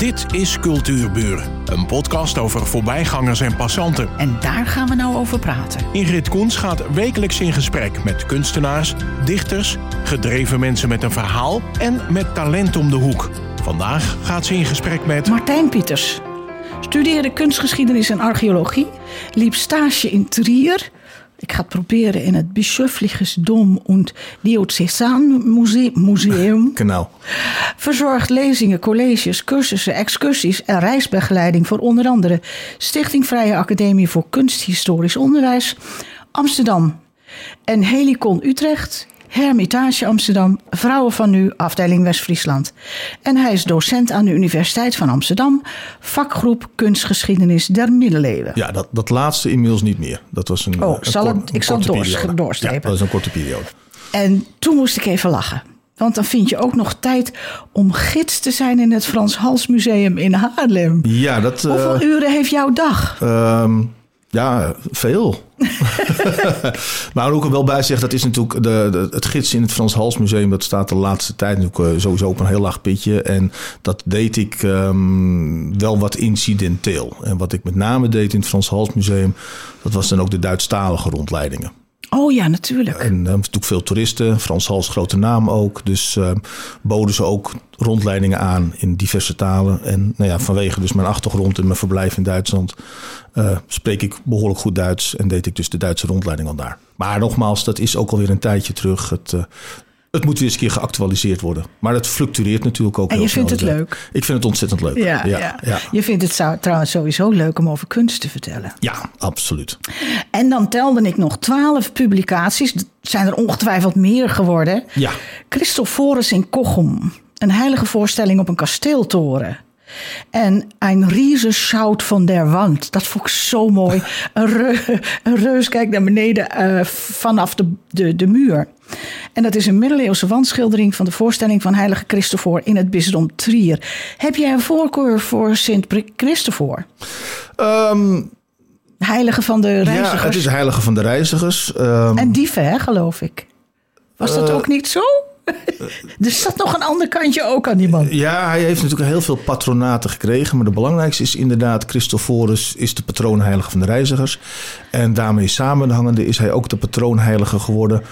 Dit is Cultuurburen, een podcast over voorbijgangers en passanten. En daar gaan we nou over praten. Ingrid Koens gaat wekelijks in gesprek met kunstenaars, dichters, gedreven mensen met een verhaal en met talent om de hoek. Vandaag gaat ze in gesprek met Martijn Pieters. Studeerde kunstgeschiedenis en archeologie. Liep stage in Trier. Ik ga het proberen in het Bischöfliches Dom und Diözesan Museum. Genau. Verzorgt lezingen, colleges, cursussen, excursies en reisbegeleiding voor onder andere Stichting Vrije Academie voor Kunsthistorisch Onderwijs, Amsterdam en Helicon Utrecht, Hermitage Amsterdam, Vrouwen van Nu, afdeling West-Friesland. En hij is docent aan de Universiteit van Amsterdam, vakgroep Kunstgeschiedenis der Middeleeuwen. Ja, dat, dat laatste inmiddels niet meer. Dat was een, Oh, een zal kort- het- een ik zal het doorstrepen. Ja, dat is een korte periode. En toen moest ik even lachen. Want dan vind je ook nog tijd om gids te zijn in het Frans Hals Museum in Haarlem. Ja, dat... eh, Hoeveel uren heeft jouw dag? ehm, ja, veel. maar ook er wel bij zeggen, dat is natuurlijk de, de- het gids in het Frans Hals Museum. Dat staat de laatste tijd natuurlijk eh, sowieso op een heel laag pitje. En dat deed ik ehm, wel wat incidenteel. En wat ik met name deed in het Frans Hals Museum, dat was dan ook de Duitsstalige rondleidingen. Oh ja, natuurlijk. En uh, natuurlijk veel toeristen. Frans Hals, grote naam ook. Dus uh, boden ze ook rondleidingen aan in diverse talen. En nou ja, vanwege dus mijn achtergrond en mijn verblijf in Duitsland... Uh, spreek ik behoorlijk goed Duits. En deed ik dus de Duitse rondleiding al daar. Maar nogmaals, dat is ook alweer een tijdje terug. Het, het moet weer eens een keer geactualiseerd worden. Maar het fluctueert natuurlijk ook En heel je vindt het leuk? Ik vind het ontzettend leuk. Ja, ja, ja. Je vindt het zou, trouwens sowieso leuk om over kunst te vertellen. Ja, absoluut. En dan telde ik nog twaalf publicaties. Er zijn er ongetwijfeld meer geworden. Ja. Christophorus in Kochum. Een heilige voorstelling op een kasteeltoren. En een riese schout van der Wand. Dat vond ik zo mooi. een, reus, een reus kijkt naar beneden uh, vanaf de, de, de muur. En dat is een middeleeuwse wandschildering van de voorstelling van heilige Christopher in het bisdom Trier. Heb jij een voorkeur voor Sint Christopher? Um, heilige van de reizigers? Ja, het is heilige van de reizigers. Um, en dieven, hè, geloof ik. Was dat uh, ook niet zo? er zat nog een ander kantje ook aan die man. Ja, hij heeft natuurlijk heel veel patronaten gekregen. Maar de belangrijkste is inderdaad Christophorus is de patroonheilige van de reizigers. En daarmee samenhangende is hij ook de patroonheilige geworden.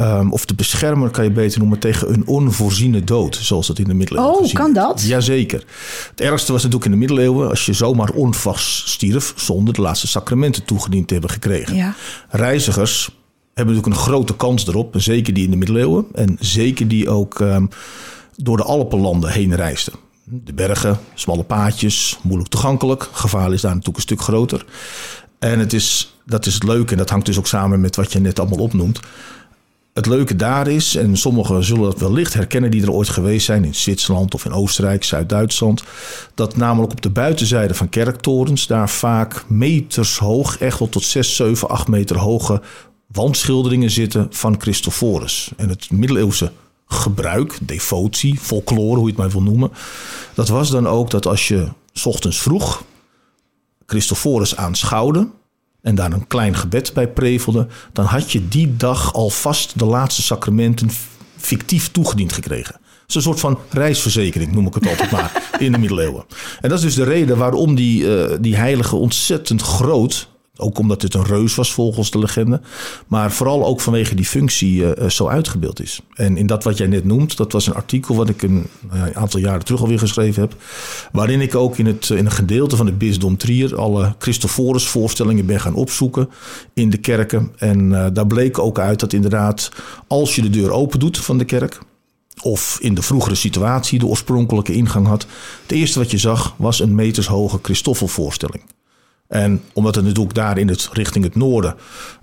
Um, of de beschermer kan je beter noemen tegen een onvoorziene dood. Zoals dat in de middeleeuwen Oh, kan dat? Jazeker. Het ergste was natuurlijk in de middeleeuwen... als je zomaar onvast stierf... zonder de laatste sacramenten toegediend te hebben gekregen. Ja. Reizigers hebben natuurlijk een grote kans erop. Zeker die in de middeleeuwen. En zeker die ook um, door de Alpenlanden heen reisden. De bergen, smalle paadjes, moeilijk toegankelijk. Gevaar is daar natuurlijk een stuk groter. En het is, dat is het leuke. En dat hangt dus ook samen met wat je net allemaal opnoemt. Het leuke daar is, en sommigen zullen dat wellicht herkennen die er ooit geweest zijn in Zwitserland of in Oostenrijk, Zuid-Duitsland, dat namelijk op de buitenzijde van kerktorens daar vaak meters hoog, echt wel tot 6, 7, 8 meter hoge wandschilderingen zitten van Christophorus. En het middeleeuwse gebruik, devotie, folklore, hoe je het maar wil noemen, dat was dan ook dat als je 's ochtends vroeg Christophorus aanschouwde, en daar een klein gebed bij prevelde, dan had je die dag alvast de laatste sacramenten fictief toegediend gekregen. Het is een soort van reisverzekering, noem ik het altijd maar, in de middeleeuwen. En dat is dus de reden waarom die, uh, die heilige ontzettend groot, ook omdat het een reus was volgens de legende, maar vooral ook vanwege die functie uh, zo uitgebeeld is. En in dat wat jij net noemt, dat was een artikel wat ik een, een aantal jaren terug alweer geschreven heb, waarin ik ook in, het, in een gedeelte van het bisdom Trier alle Christophorus voorstellingen ben gaan opzoeken in de kerken. En daar bleek ook uit dat inderdaad, als je de deur open doet van de kerk, of in de vroegere situatie de oorspronkelijke ingang had, het eerste wat je zag was een metershoge Christoffelvoorstelling. En omdat het natuurlijk daar in het, richting het noorden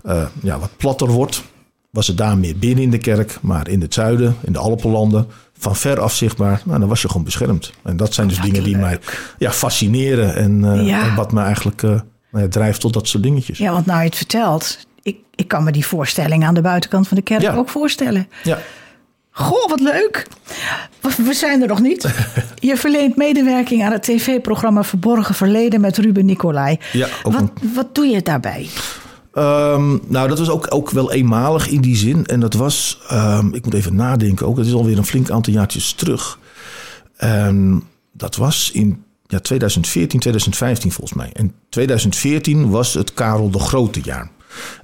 uh, ja, wat platter wordt, was het daar meer binnen in de kerk. Maar in het zuiden, in de Alpenlanden, van ver af zichtbaar, nou, dan was je gewoon beschermd. En dat zijn dus Wat dingen die mij ja, fascineren en, uh, Ja. en wat me eigenlijk uh, nou drijft tot dat soort dingetjes. Ja, want nou je het vertelt, ik, ik kan me die voorstelling aan de buitenkant van de kerk Ja. ook voorstellen. Ja. Goh, wat leuk. We- zijn er nog niet. Je verleent medewerking aan het tv-programma Verborgen Verleden met Ruben Nicolai. Ja, ook wat, een- wat doe je daarbij? Ehm, nou, dat was ook, ook wel eenmalig in die zin. En dat was, ehm, ik moet even nadenken ook, het is alweer een flink aantal jaartjes terug. Dat was in ja, 2014, 2015 volgens mij. En 2014 was het Karel de Grote jaar.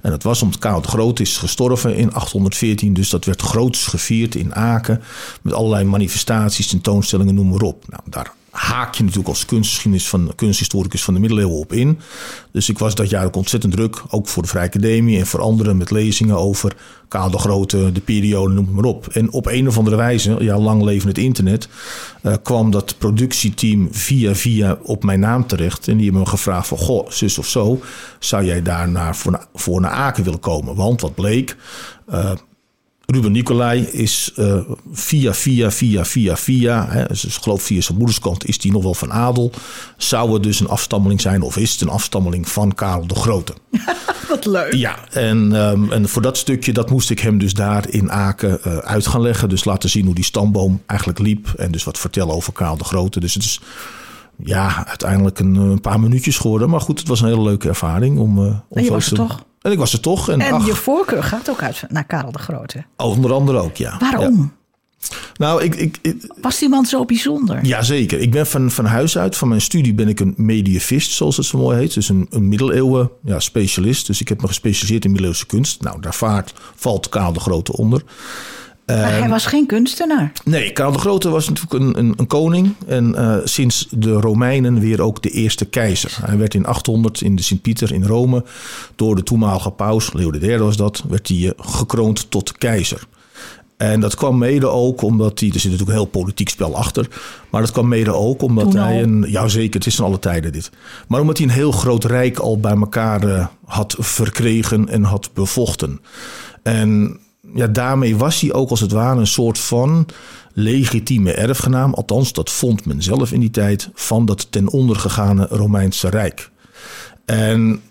En dat was omdat Karel de Grote is gestorven in 814. Dus dat werd groots gevierd in Aken. Met allerlei manifestaties, tentoonstellingen, noem maar op. Nou, daar haak je natuurlijk als kunstgeschiedenis van kunsthistoricus van de middeleeuwen op in. Dus ik was dat jaar ook ontzettend druk, ook voor de Vrije Academie en voor anderen met lezingen over Karel de Grote, de periode, noem maar op. En op een of andere wijze, ja, lang leven het internet, uh, kwam dat productieteam via via op mijn naam terecht. En die hebben me gevraagd van, goh, zus of zo, zou jij daar naar, voor, naar Aken willen komen? Want wat bleek, uh, Ruben Nicolai is uh, via, via, via, via, via. Hè, dus ik geloof via zijn moederskant is die nog wel van adel. Zou het dus een afstammeling zijn, of is het een afstammeling van Karel de Grote? Wat leuk. Ja, en, um, en voor dat stukje, dat moest ik hem dus daar in Aken uh, uit gaan leggen. Dus laten zien hoe die stamboom eigenlijk liep. En dus wat vertellen over Karel de Grote. Dus het is ja, uiteindelijk een, een, paar minuutjes geworden. Maar goed, het was een hele leuke ervaring om. Uh, om en je was er toch? En ik was er toch. En, en ach, je voorkeur gaat ook uit naar Karel de Grote. Onder andere ook, ja. Waarom? Ja. Nou, ik, ik, ik, Was die man zo bijzonder? Jazeker. Ik ben van, van huis uit, van mijn studie ben ik een medievist, zoals het zo mooi heet. Dus een, een middeleeuwen ja, specialist. Dus ik heb me gespecialiseerd in middeleeuwse kunst. Nou, daar vaart, valt Karel de Grote onder. Maar hij was geen kunstenaar. Nee, Karel de Grote was natuurlijk een, een, een koning. En uh, sinds de Romeinen weer ook de eerste keizer. Hij werd in 800 in de Sint-Pieter in Rome door de toenmalige paus, Leo III was dat, werd hij uh, gekroond tot keizer. En dat kwam mede ook omdat hij, er zit natuurlijk een heel politiek spel achter. Maar dat kwam mede ook omdat Toen hij een, ja zeker, het is van alle tijden dit. Maar omdat hij een heel groot rijk al bij elkaar uh, had verkregen en had bevochten. En ja, daarmee was hij ook als het ware een soort van legitieme erfgenaam. Althans, dat vond men zelf in die tijd van dat ten onder gegaane Romeinse Rijk. En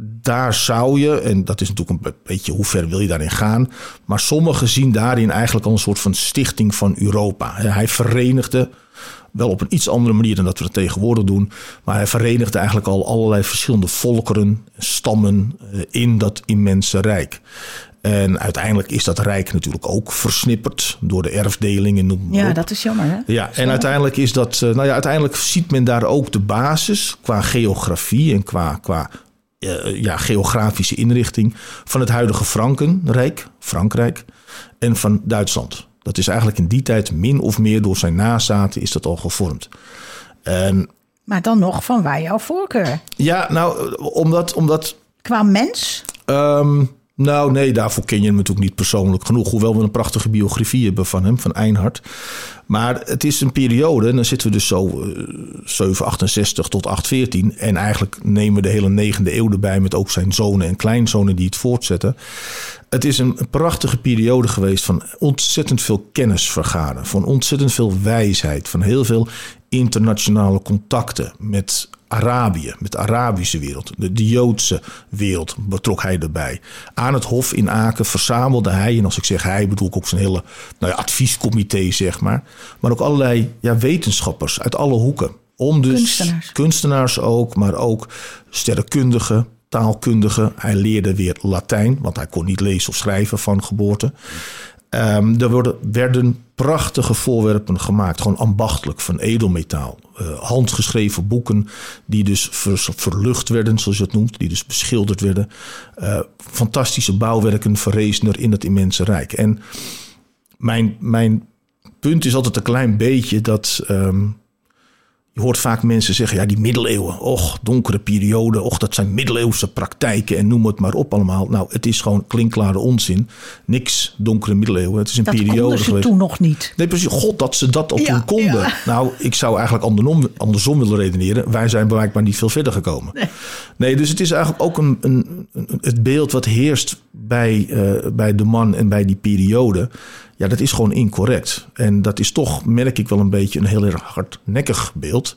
daar zou je, en dat is natuurlijk een beetje hoe ver wil je daarin gaan. Maar sommigen zien daarin eigenlijk al een soort van stichting van Europa. Hij verenigde, wel op een iets andere manier dan dat we het tegenwoordig doen. Maar hij verenigde eigenlijk al allerlei verschillende volkeren, stammen in dat immense rijk. En uiteindelijk is dat rijk natuurlijk ook versnipperd door de erfdeling en noem Ja, op. dat is jammer, hè? Ja, en uiteindelijk is dat, nou ja, uiteindelijk ziet men daar ook de basis qua geografie en qua, qua uh, ja, geografische inrichting van het huidige Frankenrijk, Frankrijk, en van Duitsland. Dat is eigenlijk in die tijd min of meer door zijn nazaten is dat al gevormd. En, Maar dan nog van waar jouw voorkeur? ja, nou, omdat, omdat Qua mens? Um, nou, nee, daarvoor ken je hem natuurlijk niet persoonlijk genoeg. Hoewel we een prachtige biografie hebben van hem, van Einhard. Maar het is een periode, en dan zitten we dus zo uh, 768 tot 814. En eigenlijk nemen we de hele negende eeuw erbij met ook zijn zonen en kleinzonen die het voortzetten. Het is een prachtige periode geweest van ontzettend veel kennis vergaren. Van ontzettend veel wijsheid. Van heel veel internationale contacten met Arabië, met de Arabische wereld, de, de, Joodse wereld betrok hij erbij. Aan het Hof in Aken verzamelde hij, en als ik zeg hij bedoel ik ook zijn hele nou ja, adviescomité, zeg maar. Maar ook allerlei ja, wetenschappers uit alle hoeken. Om dus Kunstenaars. kunstenaars ook, maar ook sterrenkundigen, taalkundigen. Hij leerde weer Latijn, want hij kon niet lezen of schrijven van geboorte. Um, er worden, werden prachtige voorwerpen gemaakt, gewoon ambachtelijk, van edelmetaal. Uh, handgeschreven boeken die dus ver, verlucht werden, zoals je het noemt, die dus beschilderd werden. Uh, fantastische bouwwerken verrezen er in het immense rijk. En mijn, mijn punt is altijd een klein beetje dat... Um, je hoort vaak mensen zeggen, ja, die middeleeuwen, och, donkere periode, och, dat zijn middeleeuwse praktijken en noem het maar op allemaal. Nou, het is gewoon klinkklare onzin. Niks donkere middeleeuwen. Het is een dat periode konden ze geweest. toen nog niet. Nee, precies. God, dat ze dat al Ja, toen konden. ja. Nou, ik zou eigenlijk andersom, andersom willen redeneren. Wij zijn blijkbaar niet veel verder gekomen. Nee. Nee, dus het is eigenlijk ook een, een, een- het beeld wat heerst bij, eh, bij de man en bij die periode. Ja, dat is gewoon incorrect. En dat is toch, merk ik wel een beetje, een heel erg hardnekkig beeld.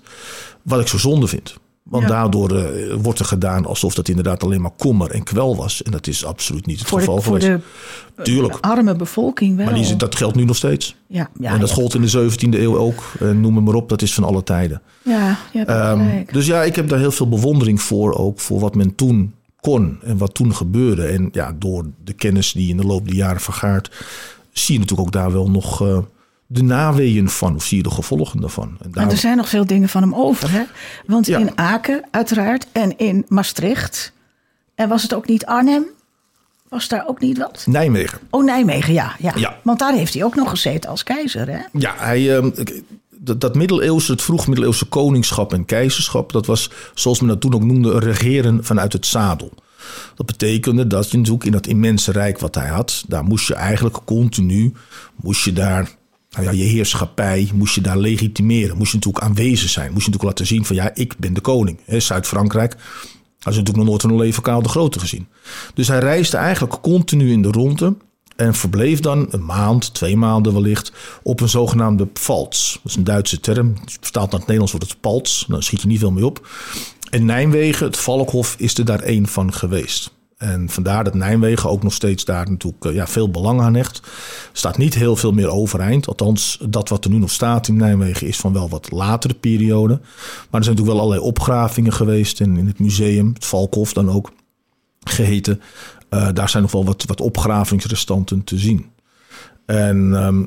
Wat ik zo zonde vind. Want Ja. daardoor eh, wordt er gedaan alsof dat inderdaad alleen maar kommer en kwel was. En dat is absoluut niet het Voor geval de, voor geweest. de Tuurlijk. arme bevolking wel. Maar die, dat geldt nu nog steeds. ja, ja, en dat ja. gold in de 17e eeuw ook. Noem het maar op, dat is van alle tijden. Ja, hebt Ehm, dus ja, ik heb daar heel veel bewondering voor. Ook voor wat men toen kon en wat toen gebeurde. En ja, door de kennis die in de loop der jaren vergaart... zie je natuurlijk ook daar wel nog eh, de naweeën van, of zie je de gevolgen daarvan. En Maar er zijn nog veel dingen van hem over, hè? Want Ja. in Aken, uiteraard, en in Maastricht. En was het ook niet Arnhem? Was daar ook niet wat? Nijmegen. Oh, Nijmegen, ja. ja. Ja. Want daar heeft hij ook nog gezeten als keizer, hè? Ja, hij, ehm, dat, dat middeleeuwse, het vroeg middeleeuwse koningschap en keizerschap, dat was, zoals men dat toen ook noemde, een regeren vanuit het zadel. Dat betekende dat je natuurlijk in dat immense rijk wat hij had, daar moest je eigenlijk continu, moest je daar, nou ja, je heerschappij, moest je daar legitimeren. Moest je natuurlijk aanwezig zijn. Moest je natuurlijk laten zien van ja, ik ben de koning. Zuid-Frankrijk, had ze natuurlijk nog nooit leven Karel de Grote gezien. Dus hij reisde eigenlijk continu in de ronde. En verbleef dan een maand, twee maanden wellicht, op een zogenaamde pfalz. Dat is een Duitse term. Vertaald naar het Nederlands wordt het palts. Daar schiet je niet veel mee op. En Nijmegen, het Valkhof, is er daar één van geweest. En vandaar dat Nijmegen ook nog steeds daar natuurlijk eh, ja, veel belang aan hecht. staat niet heel veel meer overeind. Althans, dat wat er nu nog staat in Nijmegen is van wel wat latere periode. Maar er zijn natuurlijk wel allerlei opgravingen geweest. En in het museum, het Valkhof dan ook geheten. Eh, daar zijn nog wel wat, wat opgravingsrestanten te zien. En ehm,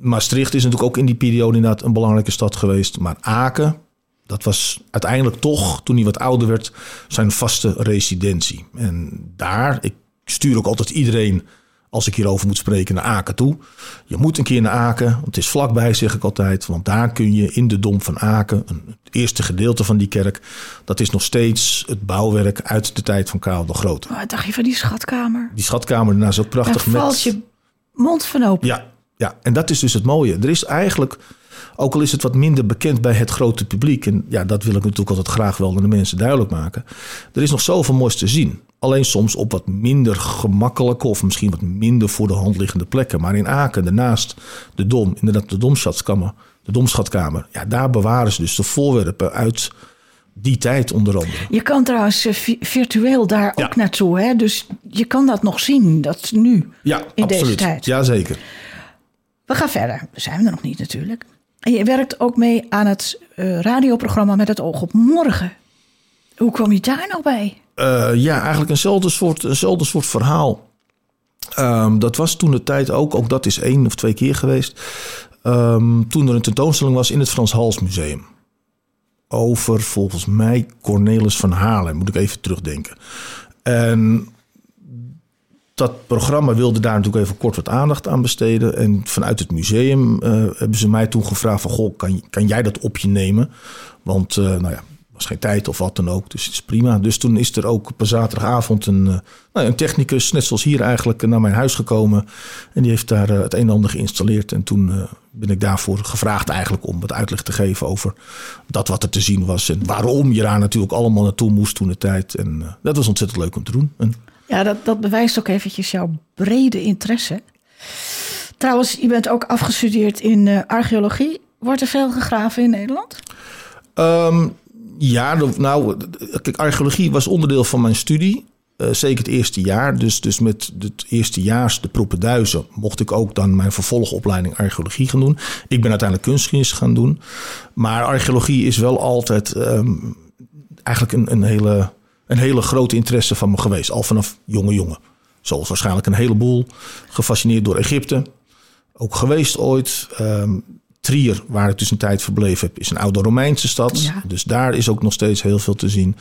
Maastricht is natuurlijk ook in die periode inderdaad een belangrijke stad geweest. Maar Aken, dat was uiteindelijk toch, toen hij wat ouder werd, zijn vaste residentie. En daar, ik stuur ook altijd iedereen, als ik hierover moet spreken, naar Aken toe. Je moet een keer naar Aken, het is vlakbij, zeg ik altijd. Want daar kun je in de Dom van Aken, een, het eerste gedeelte van die kerk, dat is nog steeds het bouwwerk uit de tijd van Karel de Grote. Wat dacht je van die schatkamer? Die schatkamer daarna is ook Daar prachtig. valt je mond van open. Ja, ja, en dat is dus het mooie. Er is eigenlijk, ook al is het wat minder bekend bij het grote publiek, en ja, dat wil ik natuurlijk altijd graag wel aan de mensen duidelijk maken. Er is nog zoveel moois te zien. Alleen soms op wat minder gemakkelijke of misschien wat minder voor de hand liggende plekken. Maar in Aken, daarnaast de Dom, inderdaad de Domschatkamer, de Domschatkamer, ja, daar bewaren ze dus de voorwerpen uit die tijd onder andere. Je kan trouwens eh, vi- virtueel daar Ja. ook naartoe, hè? Dus je kan dat nog zien, dat nu. Ja, In deze absoluut. tijd. Jazeker. We gaan verder. We zijn er nog niet natuurlijk. En je werkt ook mee aan het eh, radioprogramma Met het oog op morgen. Hoe kwam je daar nou bij? Eh, ja, eigenlijk eenzelfde soort, eenzelfde soort verhaal. Ehm, dat was toen de tijd ook, ook dat is één of twee keer geweest. Ehm, toen er een tentoonstelling was in het Frans Hals Museum. Over volgens mij Cornelis van Haarlem, moet ik even terugdenken. En dat programma wilde daar natuurlijk even kort wat aandacht aan besteden. En vanuit het museum eh, hebben ze mij toen gevraagd van... Goh, kan, kan jij dat op je nemen? Want eh, nou ja, was geen tijd of wat dan ook, dus het is prima. Dus toen is er ook op een zaterdagavond een, eh, nou een technicus, net zoals hier eigenlijk, naar mijn huis gekomen. En die heeft daar eh, het een en ander geïnstalleerd. En toen eh, ben ik daarvoor gevraagd eigenlijk om wat uitleg te geven over dat wat er te zien was. En waarom je daar natuurlijk allemaal naartoe moest toen de tijd. En eh, dat was ontzettend leuk om te doen. En, Ja, dat, dat bewijst ook eventjes jouw brede interesse. Trouwens, je bent ook afgestudeerd in eh, archeologie. Wordt er veel gegraven in Nederland? Ehm, ja, nou, kijk, archeologie was onderdeel van mijn studie. Eh, zeker het eerste jaar. Dus, dus met het eerste jaars, de propenduizen, mocht ik ook dan mijn vervolgopleiding archeologie gaan doen. Ik ben uiteindelijk kunstgeschiedenis gaan doen. Maar archeologie is wel altijd ehm, eigenlijk een, een, hele, een hele grote interesse van me geweest. Al vanaf jonge jongen. Zoals waarschijnlijk een heleboel. Gefascineerd door Egypte. Ook geweest ooit. Ehm, Trier, waar ik dus een tijd verbleven heb, is een oude Romeinse stad. Ja. Dus daar is ook nog steeds heel veel te zien.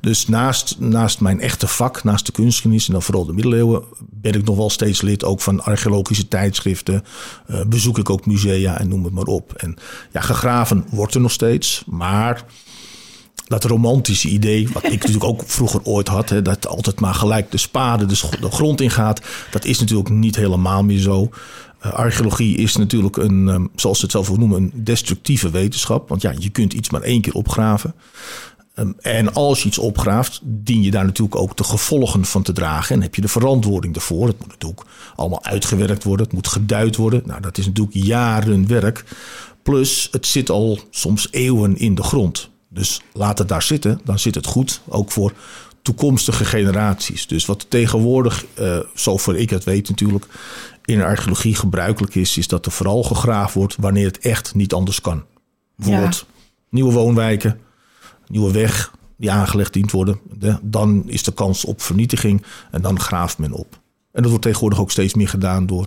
Dus naast, naast mijn echte vak, naast de kunstgeschiedenis en dan vooral de middeleeuwen, ben ik nog wel steeds lid ook van archeologische tijdschriften. Eh, bezoek ik ook musea en noem het maar op. En ja, gegraven wordt er nog steeds, maar dat romantische idee, wat ik natuurlijk ook vroeger ooit had, hè, dat altijd maar gelijk de spade de, de grond ingaat, dat is natuurlijk niet helemaal meer zo. Eh, archeologie is natuurlijk een, ehm, zoals ze het zelf noemen, een destructieve wetenschap. Want ja, je kunt iets maar één keer opgraven. Ehm, en als je iets opgraaft, dien je daar natuurlijk ook de gevolgen van te dragen. En heb je de verantwoording daarvoor. Het moet natuurlijk allemaal uitgewerkt worden. Het moet geduid worden. Nou, dat is natuurlijk jaren werk. Plus, het zit al soms eeuwen in de grond. Dus laat het daar zitten, dan zit het goed. Ook voor toekomstige generaties. Dus wat tegenwoordig, eh zover ik het weet natuurlijk, in de archeologie gebruikelijk is, is dat er vooral gegraven wordt wanneer het echt niet anders kan. Bijvoorbeeld nieuwe woonwijken, nieuwe weg die aangelegd dient worden. De- dan is de kans op vernietiging en dan graaft men op. En dat wordt tegenwoordig ook steeds meer gedaan door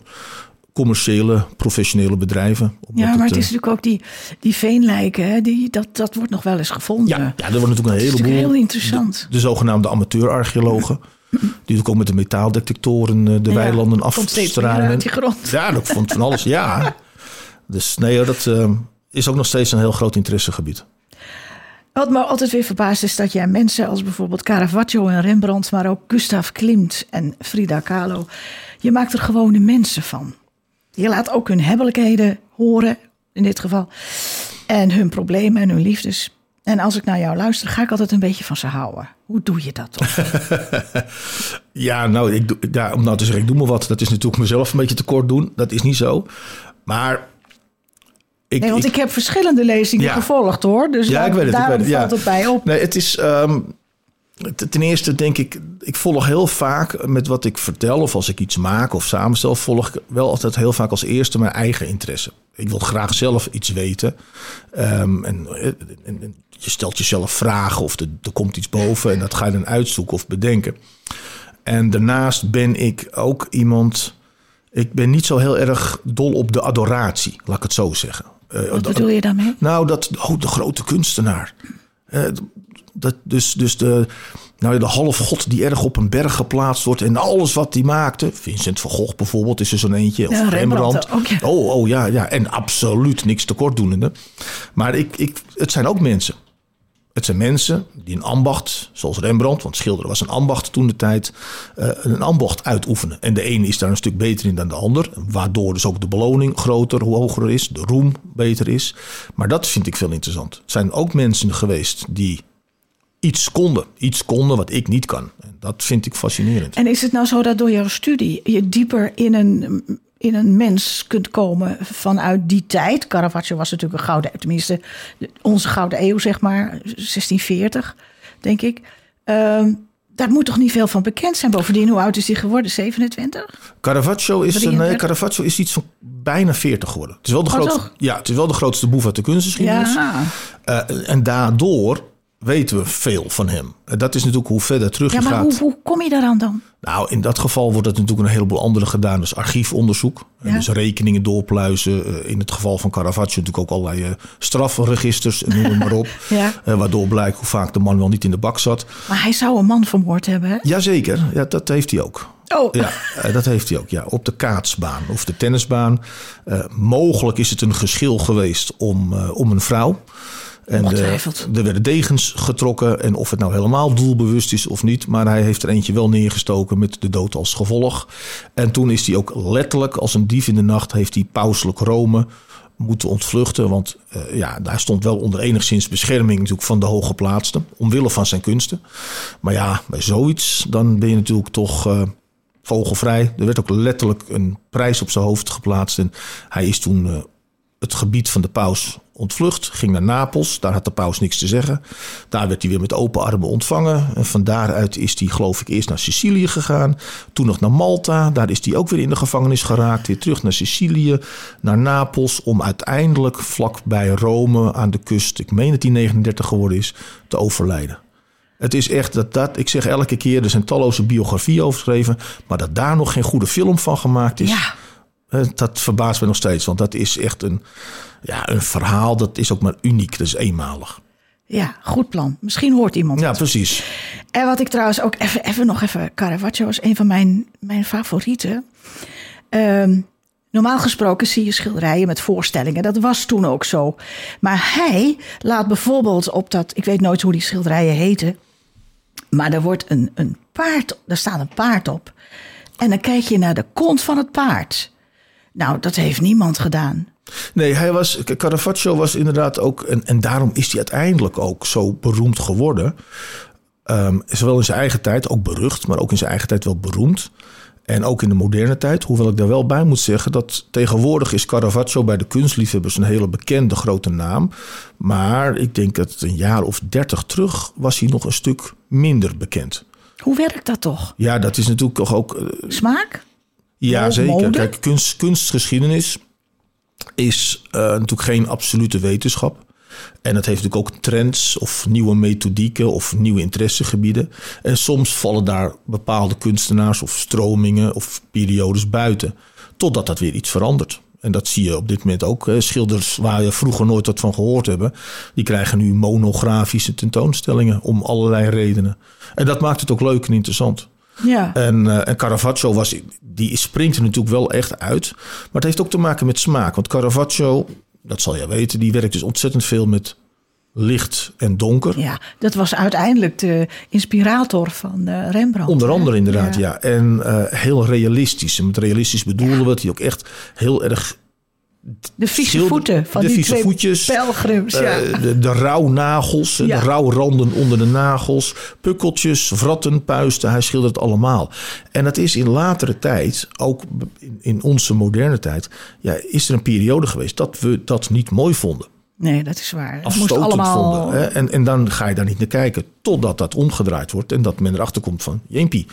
commerciële, professionele bedrijven. Ja, maar het, is natuurlijk ook die, die veenlijken, hè, die, dat, dat wordt nog wel eens gevonden. Ja, ja er wordt natuurlijk een heleboel. heel interessant. De, de zogenaamde amateurarcheologen. Die ook met de metaaldetectoren de ja, weilanden afstruinen. Ja, dat vond van alles. Ja. Dus nee, dat uh, is ook nog steeds een heel groot interessegebied. Wat me altijd weer verbaast is dat jij mensen als bijvoorbeeld Caravaggio en Rembrandt, maar ook Gustav Klimt en Frida Kahlo, je maakt er gewone mensen van. Je laat ook hun hebbelijkheden horen, in dit geval, en hun problemen en hun liefdes. En als ik naar jou luister, ga ik altijd een beetje van ze houden. Hoe doe je dat toch? ja, nou, ik doe, ja, om nou te zeggen, ik doe me wat. Dat is natuurlijk mezelf een beetje tekort doen. Dat is niet zo. Maar ik, nee, want ik, heb verschillende lezingen gevolgd hoor. Dus ja, ik weet het, ik weet het, valt het bij op. Nee, het is. Um, ten eerste denk ik, ik volg heel vaak met wat ik vertel of als ik iets maak of samenstel, volg ik wel altijd heel vaak als eerste mijn eigen interesse. Ik wil graag zelf iets weten. Um, en, en, je stelt jezelf vragen of er, er komt iets boven en dat ga je dan uitzoeken of bedenken. En daarnaast ben ik ook iemand. Ik ben niet zo heel erg dol op de adoratie, laat ik het zo zeggen. Uh, Wat bedoel je daarmee? Nou, dat, oh, de grote kunstenaar. Uh, dat, dus, dus de, nou, de halfgod die erg op een berg geplaatst wordt en alles wat hij maakte. Vincent van Gogh bijvoorbeeld is er zo'n eentje. Of ja, Rembrandt. Rembrandt. Oh, oh ja, ja. En absoluut niks tekortdoenende. Maar ik, ik, het zijn ook mensen. Het zijn mensen die een ambacht, zoals Rembrandt, want schilderen was een ambacht toen de tijd, uh, een ambacht uitoefenen. En de ene is daar een stuk beter in dan de ander, waardoor dus ook de beloning groter, hoger is, de roem beter is. Maar dat vind ik veel interessant. Het zijn ook mensen geweest die iets konden. Iets konden wat ik niet kan. En dat vind ik fascinerend. En is het nou zo dat door jouw studie je dieper in een, in een mens kunt komen vanuit die tijd? Caravaggio was natuurlijk een gouden, tenminste onze gouden eeuw, zeg maar, 1640, denk ik. Uh, daar moet toch niet veel van bekend zijn. Bovendien, hoe oud is hij geworden? 27? Caravaggio is, nee, Caravaggio is iets van bijna 40 geworden. Het is wel de, oh, grootste, ja, het is wel de grootste boef uit de kunstgeschiedenis. Ja. Uh, en daardoor weten we veel van hem. Dat is natuurlijk hoe verder terug ja, maar Hoe, hoe kom je daaraan dan? Nou, in dat geval wordt het natuurlijk een heleboel andere gedaan. Dus archiefonderzoek. Ja. Dus rekeningen doorpluizen. Eh, in het geval van Caravaggio natuurlijk ook allerlei strafregisters, noem maar op. ja. waardoor blijkt hoe vaak de man wel niet in de bak zat. Maar hij zou een man vermoord hebben, hè? Jazeker, ja, dat heeft hij ook. Oh. Ja, dat heeft hij ook. Ja, op de kaatsbaan of de tennisbaan. mogelijk is het een geschil geweest om, om een vrouw. En de, er werden degens getrokken. En of het nou helemaal doelbewust is of niet. Maar hij heeft er eentje wel neergestoken met de dood als gevolg. En toen is hij ook letterlijk als een dief in de nacht. Heeft hij pauselijk Rome moeten ontvluchten. Want uh, ja, daar stond wel onder enigszins bescherming natuurlijk van de hooggeplaatsten. Omwille van zijn kunsten. Maar ja, bij zoiets dan ben je natuurlijk toch... Uh, vogelvrij. Er werd ook letterlijk een prijs op zijn hoofd geplaatst. En hij is toen uh, het gebied van de paus ontvlucht, ging naar Napels. Daar had de paus niks te zeggen. Daar werd hij weer met open armen ontvangen. En van daaruit is hij, geloof ik, eerst naar Sicilië gegaan. Toen nog naar Malta. Daar is hij ook weer in de gevangenis geraakt. Weer terug naar Sicilië, naar Napels. Om uiteindelijk vlak bij Rome aan de kust, ik meen dat hij 39 geworden is, te overlijden. Het is echt dat dat, ik zeg elke keer, er zijn talloze biografieën over geschreven, maar dat daar nog geen goede film van gemaakt is. Dat verbaast me nog steeds, want dat is echt een, ja, een verhaal dat is ook maar uniek, is eenmalig. Ja, goed plan. Misschien hoort iemand. Ja, precies. En wat ik trouwens ook even, even nog even. Caravaggio was een van mijn, mijn favorieten. Um, normaal gesproken zie je schilderijen met voorstellingen. Dat was toen ook zo. Maar hij laat bijvoorbeeld op dat. Ik weet nooit hoe die schilderijen heten. Maar er wordt een, een paard. Daar staat een paard op. En dan kijk je naar de kont van het paard. Nou, dat heeft niemand gedaan. Nee, hij was, Caravaggio was inderdaad ook, en, en daarom is hij uiteindelijk ook zo beroemd geworden. Um, zowel in zijn eigen tijd, ook berucht, maar ook in zijn eigen tijd wel beroemd. En ook in de moderne tijd, hoewel ik daar wel bij moet zeggen dat tegenwoordig is Caravaggio bij de kunstliefhebbers een hele bekende grote naam. Maar ik denk dat een jaar of dertig terug was hij nog een stuk minder bekend. Hoe werkt dat toch? Ja, dat is natuurlijk toch ook. Uh, Smaak? Ja, zeker. Kijk, kunst, kunstgeschiedenis is uh, natuurlijk geen absolute wetenschap. En het heeft natuurlijk ook trends of nieuwe methodieken of nieuwe interessegebieden. En soms vallen daar bepaalde kunstenaars of stromingen of periodes buiten. totdat dat weer iets verandert. En dat zie je op dit moment ook. Schilders waar je vroeger nooit wat van gehoord hebben, die krijgen nu monografische tentoonstellingen om allerlei redenen. En dat maakt het ook leuk en interessant. Ja. En, uh, en Caravaggio was, die springt er natuurlijk wel echt uit. Maar het heeft ook te maken met smaak. Want Caravaggio, dat zal je weten, die werkt dus ontzettend veel met licht en donker. Ja, dat was uiteindelijk de inspirator van uh, Rembrandt. Onder andere inderdaad, ja. ja. En uh, heel realistisch. En met realistisch bedoelen ja. we dat hij ook echt heel erg... De vieze voeten van de die vieze twee voetjes, pelgrims. Ja. Uh, de, de rouwnagels, ja. de rouwranden onder de nagels, pukkeltjes, wratten, puisten. Hij schildert het allemaal. En dat is in latere tijd, ook in, in onze moderne tijd, ja, is er een periode geweest dat we dat niet mooi vonden. Nee, dat is waar. Moest allemaal... vonden. Hè? En, en dan ga je daar niet naar kijken totdat dat omgedraaid wordt en dat men erachter komt van, jeempie,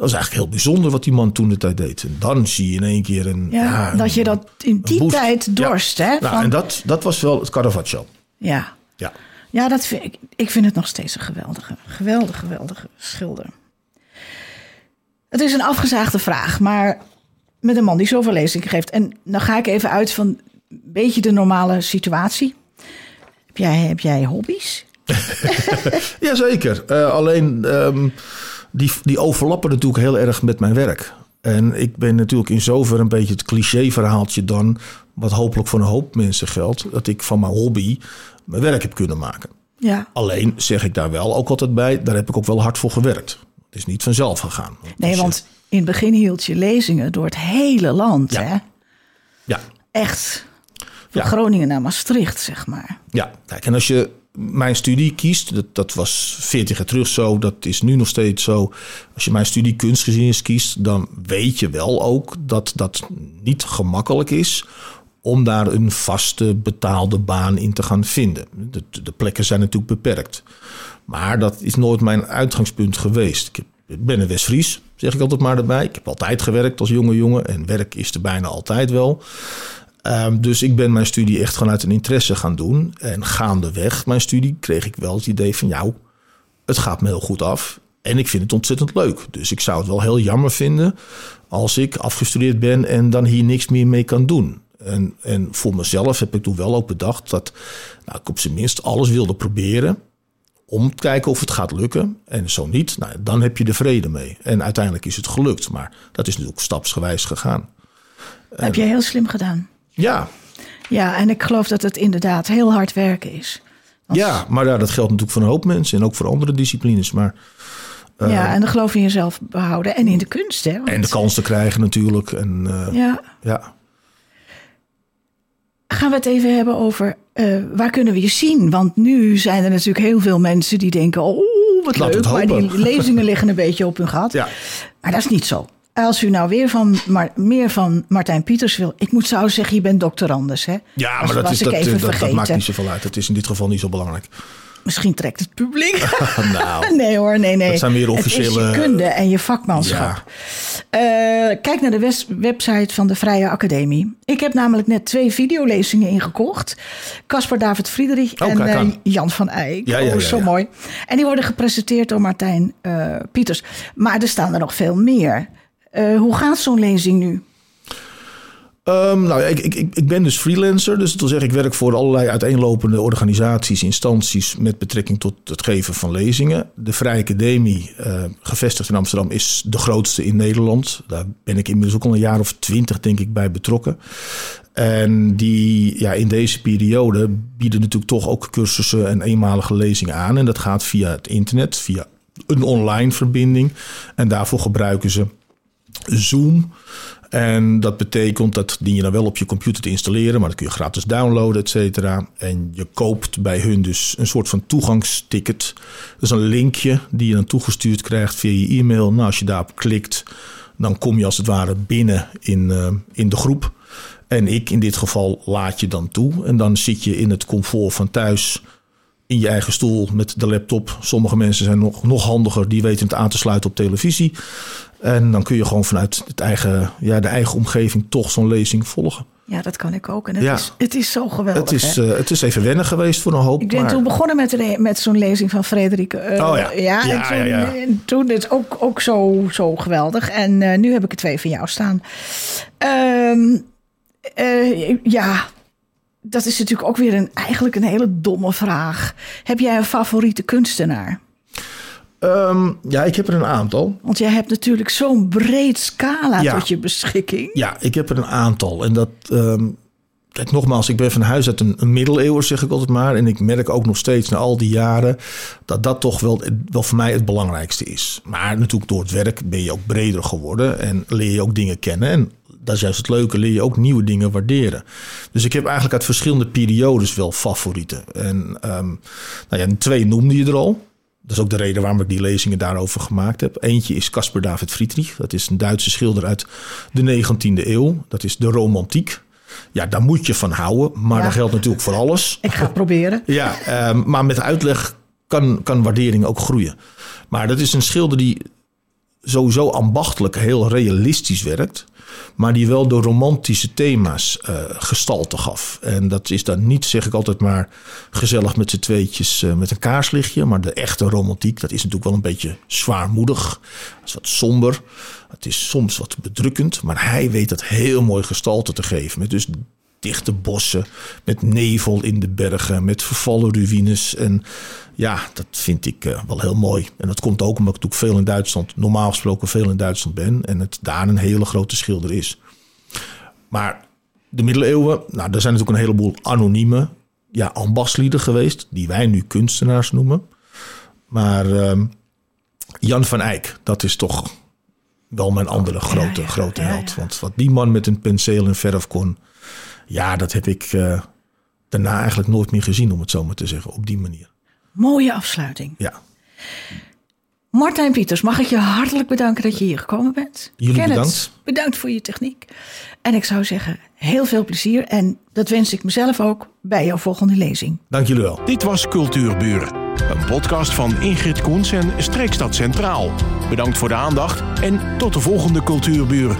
dat is eigenlijk heel bijzonder wat die man toen de tijd deed. En dan zie je in één keer een. Ja, ja dat je dat in die tijd dorst. Ja. Hè, nou, van... en dat, dat was wel het Caravaggio. Ja. Ja, ja dat vind ik, ik vind het nog steeds een geweldige, geweldige, geweldige schilder. Het is een afgezaagde vraag, maar met een man die zoveel lezingen geeft. En dan ga ik even uit van een beetje de normale situatie. Heb jij, heb jij hobby's? Jazeker. Uh, alleen. Um, die, die overlappen natuurlijk heel erg met mijn werk. En ik ben natuurlijk in zover een beetje het cliché-verhaaltje dan, wat hopelijk voor een hoop mensen geldt, dat ik van mijn hobby mijn werk heb kunnen maken. Ja. Alleen zeg ik daar wel ook altijd bij, daar heb ik ook wel hard voor gewerkt. Het is niet vanzelf gegaan. Nee, want in het begin hield je lezingen door het hele land. Ja. Hè? Ja. Echt. Van Ja. Groningen naar Maastricht, zeg maar. Ja, kijk, en als je mijn studie kiest, dat, dat was 40 jaar terug zo, dat is nu nog steeds zo. Als je mijn studie kunstgeschiedenis kiest, dan weet je wel ook dat dat niet gemakkelijk is om daar een vaste betaalde baan in te gaan vinden. De, plekken zijn natuurlijk beperkt. Maar dat is nooit mijn uitgangspunt geweest. Ik ben een West-Fries, zeg ik altijd maar erbij. Ik heb altijd gewerkt als jonge jongen en werk is er bijna altijd wel. Um, dus ik ben mijn studie echt vanuit een interesse gaan doen. En gaandeweg mijn studie kreeg ik wel het idee van... jou, het gaat me heel goed af en ik vind het ontzettend leuk. Dus ik zou het wel heel jammer vinden als ik afgestudeerd ben... en dan hier niks meer mee kan doen. En, en voor mezelf heb ik toen wel ook bedacht dat nou, ik op zijn minst alles wilde proberen... om te kijken of het gaat lukken. En zo niet, nou, dan heb je er vrede mee. En uiteindelijk is het gelukt. Maar dat is natuurlijk stapsgewijs gegaan. Dat heb je heel slim gedaan. Ja, Ja, en ik geloof dat het inderdaad heel hard werken is. Als- Ja, maar ja, dat geldt natuurlijk voor een hoop mensen en ook voor andere disciplines. Maar, eh, ja, en de geloof in jezelf behouden. En in de kunst, hè. want- en de kans te krijgen natuurlijk. En, eh, ja. Ja, gaan we het even hebben over eh, waar kunnen we je zien? Want nu zijn er natuurlijk heel veel mensen die denken... oh, wat we leuk, maar die lezingen liggen een beetje op hun gat. Ja. Maar dat is niet zo. Als u nou weer van, maar, meer van Martijn Pieters wil... ik moet zo zeggen, je bent doctorandus, hè? ja, Was- maar dat, was is, ik dat, dat, maakt niet zoveel uit. Het is in dit geval niet zo belangrijk. Misschien trekt het publiek. nou, nee hoor, nee, nee. Dat zijn meer Het officiële- is je kunde en je vakmanschap. Eh, kijk naar de website van de Vrije Academie. Ik heb namelijk net twee videolezingen ingekocht. Caspar David Friedrich Oh, en eh. Jan van Eyck. Ja, ja, oh, zo mooi. En die worden gepresenteerd door Martijn eh, Pieters. Maar er staan er nog veel meer. Eh, hoe gaat zo'n lezing nu? Ehm, nou, ik, ik ik ben dus freelancer. Dus dat wil zeggen, ik werk voor allerlei uiteenlopende organisaties, instanties met betrekking tot het geven van lezingen. De Vrije Academie, eh, gevestigd in Amsterdam, is de grootste in Nederland. Daar ben ik inmiddels ook al een jaar of twintig, denk ik, bij betrokken. En die ja, in deze periode bieden natuurlijk toch ook cursussen en eenmalige lezingen aan. En dat gaat via het internet, via een online verbinding. En daarvoor gebruiken ze Zoom. En dat betekent dat dien je dan wel op je computer te installeren, maar dat kun je gratis downloaden, et cetera. En je koopt bij hun dus een soort van toegangsticket. Dat is een linkje die je dan toegestuurd krijgt via je e-mail. Nou, als je daarop klikt, dan kom je als het ware binnen in, eh, in de groep. En ik in dit geval laat je dan toe. En dan zit je in het comfort van thuis in je eigen stoel met de laptop. Sommige mensen zijn nog, nog handiger, die weten het aan te sluiten op televisie. En dan kun je gewoon vanuit het eigen, ja, de eigen omgeving toch zo'n lezing volgen. Ja, dat kan ik ook. En het, Ja. is, het is zo geweldig. Het is, eh, het is even wennen geweest voor een hoop. Ik ben maar- toen begonnen met, met zo'n lezing van Frederik. eh, Oh ja. en Ja, toen, ja, ja. en toen is ook, ook zo, zo geweldig. En eh, nu heb ik er twee van jou staan. Ehm, eh, ja, dat is natuurlijk ook weer een, eigenlijk een hele domme vraag. Heb jij een favoriete kunstenaar? Ehm, ja, ik heb er een aantal. Want jij hebt natuurlijk zo'n breed scala Ja. tot je beschikking. Ja, ik heb er een aantal. En dat, ehm, kijk nogmaals, ik ben van huis uit een, een middeleeuwer, zeg ik altijd maar. En ik merk ook nog steeds na al die jaren dat dat toch wel, wel voor mij het belangrijkste is. Maar natuurlijk door het werk ben je ook breder geworden en leer je ook dingen kennen. En dat is juist het leuke, leer je ook nieuwe dingen waarderen. Dus ik heb eigenlijk uit verschillende periodes wel favorieten. En ehm, nou ja, twee noemde je er al. Dat is ook de reden waarom ik die lezingen daarover gemaakt heb. Eentje is Caspar David Friedrich. Dat is een Duitse schilder uit de 19e eeuw. Dat is de romantiek. Ja, daar moet je van houden. Maar Ja. dat geldt natuurlijk voor alles. Ik ga het proberen. Ja, ehm, maar met uitleg kan, kan waardering ook groeien. Maar dat is een schilder die sowieso ambachtelijk heel realistisch werkt. Maar die wel door romantische thema's eh, gestalte gaf. En dat is dan niet, zeg ik altijd maar, gezellig met z'n tweetjes eh, met een kaarslichtje. Maar de echte romantiek, dat is natuurlijk wel een beetje zwaarmoedig. Het is wat somber. Het is soms wat bedrukkend. Maar hij weet dat heel mooi gestalte te geven. Met dus dichte bossen, met nevel in de bergen, met vervallen ruïnes. En ja, dat vind ik eh, wel heel mooi. En dat komt ook omdat ik natuurlijk veel in Duitsland, normaal gesproken veel in Duitsland ben. En het daar een hele grote schilder is. Maar de middeleeuwen, nou, er zijn natuurlijk een heleboel anonieme ja, ambachtslieden geweest, die wij nu kunstenaars noemen. Maar ehm, Jan van Eyck, dat is toch wel mijn andere grote, ja, grote ja, held. ja. Want wat die man met een penseel en verf kon, ja, dat heb ik eh, daarna eigenlijk nooit meer gezien, om het zo maar te zeggen, op die manier. Mooie afsluiting. Ja, Martijn Pieters, mag ik je hartelijk bedanken dat je hier gekomen bent. Jullie Kenneth, bedankt. bedankt voor je techniek. En ik zou zeggen, heel veel plezier. En dat wens ik mezelf ook bij jouw volgende lezing. dank jullie wel. Dit was Cultuurburen, een podcast van Ingrid Koens en Streekstad Centraal. Bedankt voor de aandacht en tot de volgende Cultuurburen.